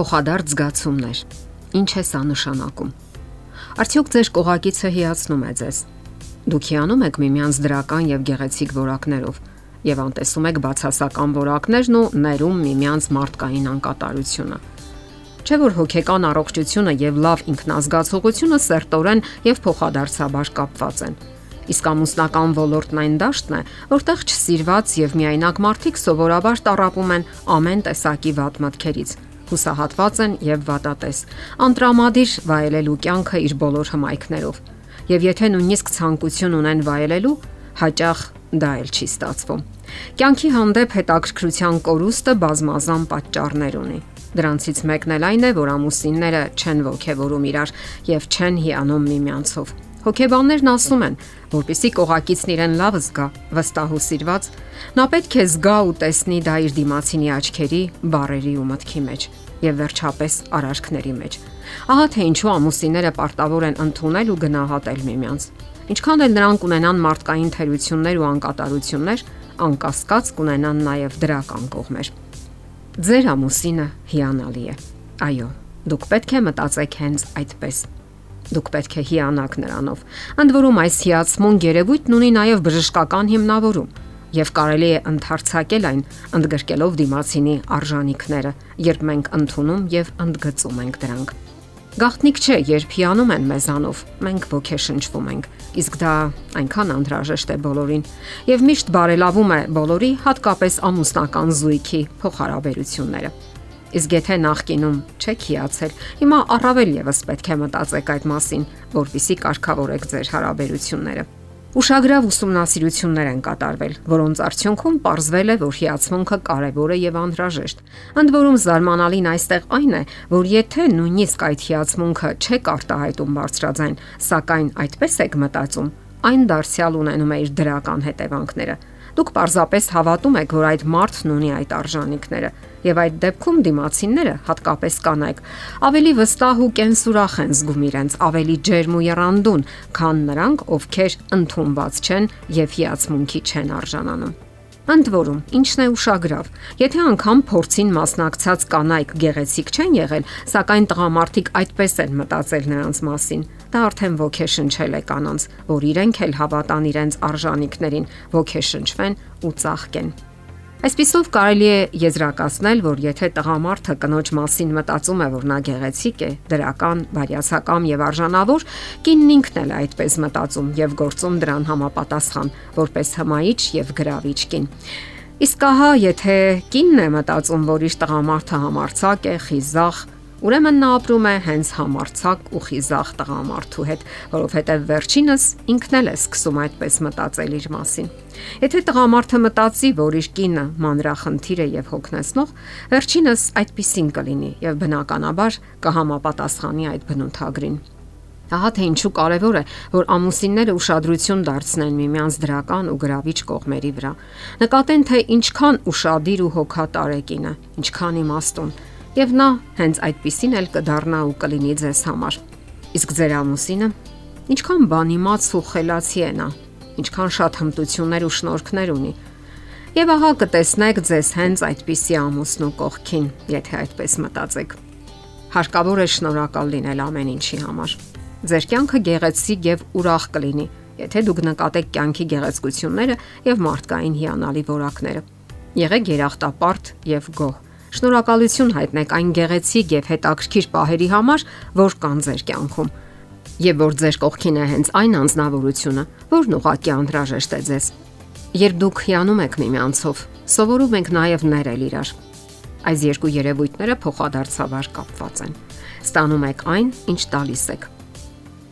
Փոխադարձ զգացումներ։ Ինչ է սա նշանակում։ Արդյոք ձեր կողակիցը հիացնում է ձեզ։ Դուք հիանում եք միմյանց դրական եւ գեղեցիկ որակներով եւ անտեսում եք բացասական որակներն ու ներում միմյանց մարդկային անկատարությունը։ Չէ որ հոգեկան առողջությունը եւ լավ ինքնազգացողությունը սերտորեն եւ փոխադարձաբար կապված են։ Իսկ ամուսնական ոլորտն այն դաշտն է, որտեղ չսիրված եւ միայնակ մարդիկ սովորաբար տարապում են ամեն տեսակի վատ մտքերից հուսահատված են եւ վատատես։ Անտրամադիր վայելելու կյանքը իր բոլոր հմայքներով։ Եվ եթե նույնիսկ ցանկություն ունեն վայելելու, հաճախ դա էլ չի ստացվում։ Կյանքի հանդեպ հետաքրքրության կորուստը բազմազան պատճառներ ունի։ Դրանցից մեկն էլ այն է, որ ամուսինները չեն ողջևորում իրար եւ չեն հիանում միմյանցով։ Հոգեբաններն ասում են, որpիսի կողակիցն իրեն լավ զգա, վստահ ու սիրված, նա պետք է զգա ու տեսնի դա իր դիմացինի աչքերի, բարերի ու մտքի մեջ եւ վերջապես արարքների մեջ։ Ահա թե ինչու ամուսինները պարտավոր են ընդունել ու գնահատել միմյանց։ Ինչքան էլ նրանք ունենան մարդկային թերություններ ու անկատարություններ, անկասկած կունենան նաև դրական կողմեր։ Ձեր ամուսինը հիանալի է։ Այո, դուք պետք է մտածեք հենց այդպես։ Դուք պետք է հիանաք նրանով։ Ընդ որում այս հիացմուն երևույթն ունի նաև բժշկական հիմնավորում եւ կարելի է ընդհարցակել այն ընդգրկելով դիմացինի արժանինքները, երբ մենք ընդունում եւ ընդգծում ենք դրանք։ Գաղտնիք չէ, երբ հիանում են մեզանով, մենք ոգեշնչվում ենք, իսկ դա այնքան անհրաժեշտ է բոլորին եւ միշտ բարելավում է բոլորի, հատկապես ամուսնական զույգի փոխհարաբերությունները։ Իսկ եթե նախկինում չեք հիացել, հիմա առավել եւս պետք է մտածեք այդ մասին, որpիսի կարգավորեք ձեր հարաբերությունները։ Ուշագրավ ուսումնասիրություններ են կատարվել, որոնց արդյունքում ողջվել է, որ հիացմունքը կարևոր է եւ անհրաժեշտ։ Ընդ որում զարմանալին այստեղ այն է, որ եթե նույնիսկ այդ հիացմունքը չեք արտահայտում բարձրաձայն, սակայն այդպես եք մտածում, այն դարձյալ ունենում է իր դրական հետևանքները։ Դուք պարզապես հավատում եք, որ այդ մարդն ունի այդ արժանինքները, եւ այդ դեպքում դիմացինները, հատկապես կանայք, ավելի վստահ ու կենսուրախ են զգում իրենց, ավելի ջերմ ու երանդուն, քան նրանք, ովքեր ընդունված չեն եւ հիացմունքի չեն արժանանում։ Ընդ որում, ինչն է ուշագրավ։ Եթե անգամ փորձին մասնակցած կանայք գեղեցիկ չեն եղել, սակայն տղամարդիկ այդպես են մտածել նրանց մասին, դա արդեն ոգեշնչել է կանանց, որ իրենք էլ հավատան իրենց արժանինքներին, ոգեշնչվեն ու ծաղկեն։ Այսպիսով կարելի է եզրակացնել, որ եթե տղամարդը կնոջ մասին մտածում է, որ նա գեղեցիկ է, դրական, բարյացակամ եւ արժանավոր, կինն ինքն էլ այդպես մտածում եւ գործում դրան համապատասխան, որպես հմայիչ եւ գրավիչ կին։ Իսկ ահա եթե կինն է մտածում, որ իր տղամարդը համարցակ է, խիզախ, Ուրեմն նա ապրում է հենց համարցակ ու խիզախ տղամարդու հետ, որովհետև վերջինս ինքն էլ է սկսում այդպես մտածել իր մասին։ Եթե տղամարդը մտածի, որ իր կինը մանրախնդիր է եւ հոգնեցնող, վերջինս այդպեսին կլինի եւ բնականաբար կհամապատասխանի այդ բնութագրին։ Ահա թե ինչու կարևոր է, որ ամուսինները ուշադրություն դարձնեն միմյանց դրական ու գրավիչ կողմերի վրա։ Նկատեն, թե ինչքան ուշադիր ու հոգատար է կինը, ինչքան իմաստուն, եւ նա հենց այդպիսին էլ կդառնա ու կլինի ձեզ համար։ Իսկ ձեր ամուսինը ինչքան բանիմաց ու խելացի է նա, ինչքան շատ հմտություններ ու շնորհքներ ունի։ Եվ ահա կտեսնեք ձեզ հենց այդպիսի ամուսնու կողքին, եթե այդպես մտածեք։ Հարկավոր է շնորհակալ լինել ամեն ինչի համար։ Ձեր կյանքը գեղեցիկ եւ ուրախ կլինի, եթե դուք նկատեք կյանքի գեղեցկությունները եւ մարդկային հիանալի որակները։ Եղեք երախտապարտ եւ գոհ Շնորհակալություն հայտնեք այն գեղեցիկ եւ հետաքրքիր պահերի համար, որ կան ձեր կյանքում։ Եվ որ ձեր կողքին է հենց այն անznավորությունը, որն ուղակի անհրաժեշտ է ձեզ։ Երբ դուք հիանում եք միմյանցով, սովորում եք նաև ներել իրար։ Այս երկու երևույթները փոխադարձաբար կապված են։ Ստանում եք այն, ինչ տալիս եք։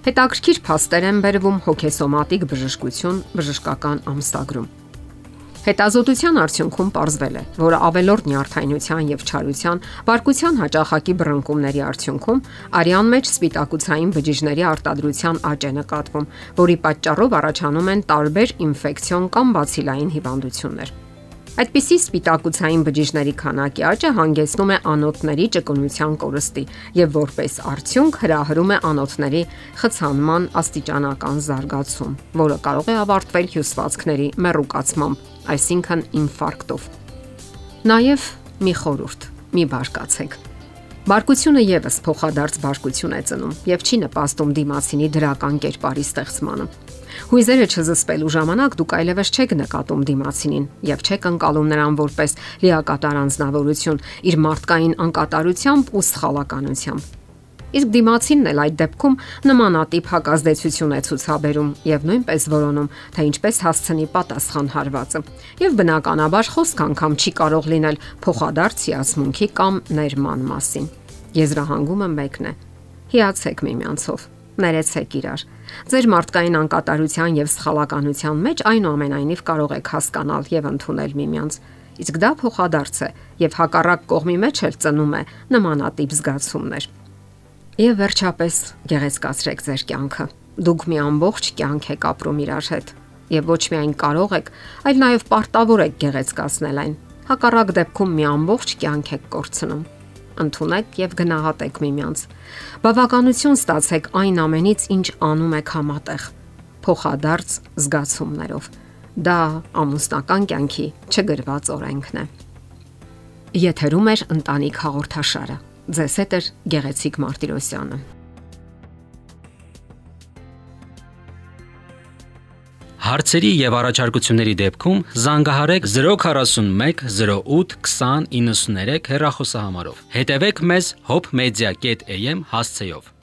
Հետաքրքիր փաստեր են բերվում հոգեսոմատիկ բժշկություն բժշկական ամսագրում։ Հետազոտության արդյունքում ողջվել է, որ ավելորդ նյարդայնության եւ չարության, բարկության հաճախակի բռնկումների արդյունքում արյան մեջ սպիտակուցային բջիջների արտադրության աճ է նկատվում, որի պատճառով առաջանում են տարբեր ինֆեկցիոն կամ բացիլային հիվանդություններ։ Այդպիսի սպիտակուցային բջիջների քանակի աճը հանգեցնում է անոթների ճկունության կորստի եւ որպես արդյունք հրահրում է անոթների խցանման աստիճանական զարգացում, որը կարող է ավարտվել հյուսվածքների մեռուկացմամբ, այսինքն ինֆարկտով։ Նաև մի խորուրդ՝ մի բարկացեք։ Բարկությունը եւս փոխադարձ բարկություն է ծնում եւ չի նպաստում դիմացինի դրական կերպարի ստեղծմանը։ Հույզերը չզսպելու ժամանակ դուք այլևս չեք նկատում դիմացինին եւ չեք անցալում նրան որպես լիակատար անznավորություն իր մարդկային անկատարությամբ ու սխալականությամբ։ Իսկ դիմացինն էլ այդ դեպքում նմանատիպ հակազդեցություն է ցուցաբերում եւ նույնպես որոնում, թե ինչպես հասցնի պատասխան հարվածը։ Եվ բնականաբար խոսք անգամ չի կարող լինել փոխադարձ հիացմունքի կամ ներման մասին։ Եզրահանգումը մեկն է։ Հիացեք միմյանցով ներեցեք իրար։ Ձեր մարդկային անկատարության եւ սխալականության մեջ այնուամենայնիվ կարող եք հասկանալ եւ ընդունել միմյանց։ Իսկ դա փոխադարձ է եւ հակառակ կողմի մեջ էլ ծնում է նմանատիպ զգացումներ։ Եվ վերջապես գեղեցկացրեք ձեր կյանքը։ Դուք մի ամբողջ կյանք եք ապրում իրար հետ եւ ոչ միայն կարող եք, այլ նաեւ պարտավոր եք գեղեցկացնել այն։ Հակառակ դեպքում մի ամբողջ կյանք եք կորցնում ընդունեք եւ գնահատեք միմյանց։ Բավականություն ստացեք այն ամենից, ինչ անում եք համատեղ։ Փոխադարձ զգացումներով։ Դա ամուսնական կյանքի չգրված օրենքն է։ Եթերում է ընտանիք հաղորդաշարը։ Ձեզ հետ է Գեղեցիկ Մարտիրոսյանը։ Հարցերի եւ առաջարկությունների դեպքում զանգահարեք 041 08 2093 հեռախոսահամարով։ Հետևեք մեզ hopmedia.am հասցեով։